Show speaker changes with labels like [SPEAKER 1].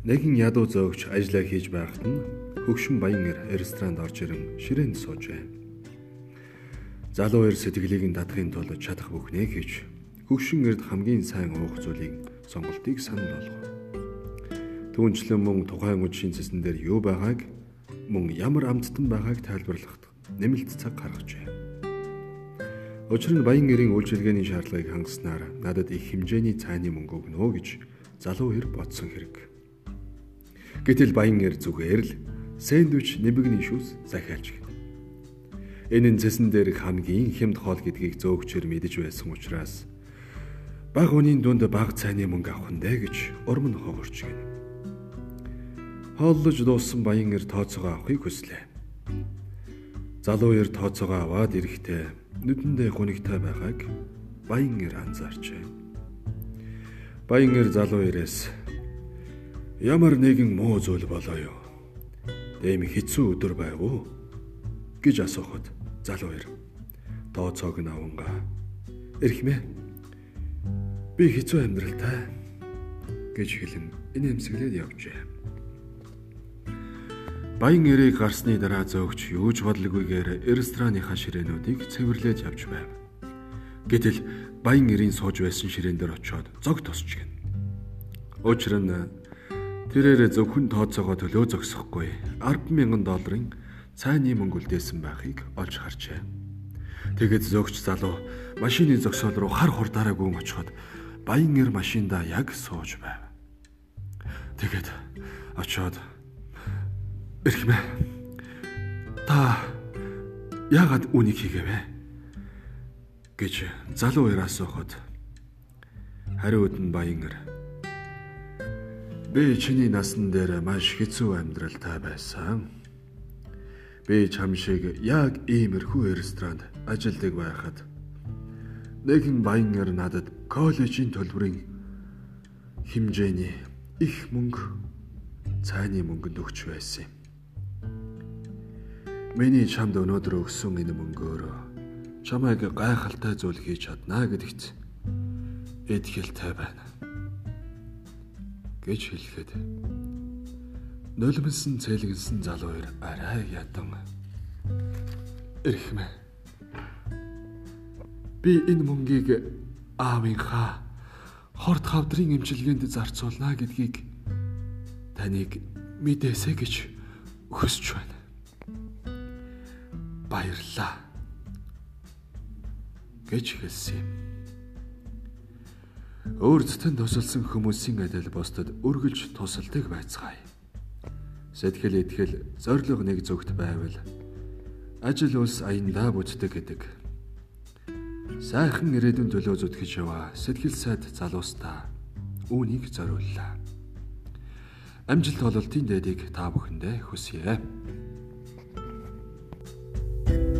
[SPEAKER 1] Нэгэн ядуу зөөгч ажиллаа хийж байхад нь хөгшин баян ресторанд орж ирэн ширээнд суужээ. Залуу эр сэтгэлийг нь дадахын тулд чадах бүхнээ хийж хөгшин эрд хамгийн сайн уух зүйлийг сонголтыг санал болгов. Түүнчлэн мөн тухайн үдшийн цэсэн дээр юу байгааг мөн ямар амттан байгааг тайлбарлахад нэмэлт цаг гаргажээ. Учир нь баян эрийн үйлчилгээний шаардлагыг хангаснаар надад их хэмжээний цайны мөнгө өгнө гэж залуу эр бодсон хэрэг. Гэтэл баян эр зүгээр л сэндвич нэмэгний шүүс захиалж гин. Энэ нь цэсэн дээр хамгийн хямд хоол гэдгийг зөөгчөр мэдэж байсан учраас баг үнийн дунд баг цайны мөнгө авах нь дээ гэж урам нь хогорч гин. Хооллож дууссан баян эр тооцоогоо авахыг хүслээ. Залуу эр тооцоогоо аваад ирэхдээ нүдэндээ гунигтай байгааг баян эр анзаарчээ. Баян эр залуу эрээс Ямар нэгэн муу зүйл болоо юу? Дэм хэцүү өдөр байв уу? гэж асуухад залуу ир. Тооцоог нь аванга. Эрхмээ. Би хэцүү амьдралтай гэж хэлэн инээмсэглээд явжээ. Баян эрийг гарсны дараа зөөгч юуж бодлогүйгээр рестораныхаа ширээнүүдийг цэвэрлээд явж байв. Гэтэл баян эрийн сууж байсан ширээн дээр очиод зог тосч гин. Учир нь Тэрээр зөвхөн тооцоогоо төлөө зогсохгүй 100000 долларын цайны мөнгө үлдээсэн байхыг олж харжээ. Тэгэд зөөгч залуу машины зогсоол руу хар хурдаараа гүн очиход баян эр машинда яг сууж байв. Тэгэд очоод эрхмээ та яагаад үнийг хийгээвэ гэж залуу эр асуухад хариуд нь баян эр Би чиний насан дээр маш хэцүү амьдралтай байсан. Би чам шиг яг иймэрхүү ресторанд ажилладаг байхад нэгэн баянаар надад коллежийн төлбөрийн хэмжээний их мөнгө цайны мөнгөнд өгч байсан юм. Миний чамд өнөөдөр өгсөн энэ мөнгөөр чамайг гайхалтай зүйл хийж чадна гэдэгт итгэлтэй байна гэж хэлэхэд нулимсэн цэлгэлсэн залуу ир арай ядан эрхмэ би энэ мөнгийг аавынхаа хорт хавдрын эмчилгээнд зарцуулна гэдгийг таныг мэдээсэй гэж хүсэж байна. Баярлалаа гэж хэлсэн юм. Өөрсдөд тусалсан хүмүүсийн адил бусдад өргөлж тусалдаг байцгаая. Сэтгэл итгэл зориг нэг зүгт байвал ажил үйлс аяндаа бүтдэг гэдэг. Сайхан ирээдүйн төлөө зүтгэж яваа сэтгэл сайд залуустаа үүнийг зориуллаа. Амжилт ололтын дэдийг та бүхэндээ хүсье. thank you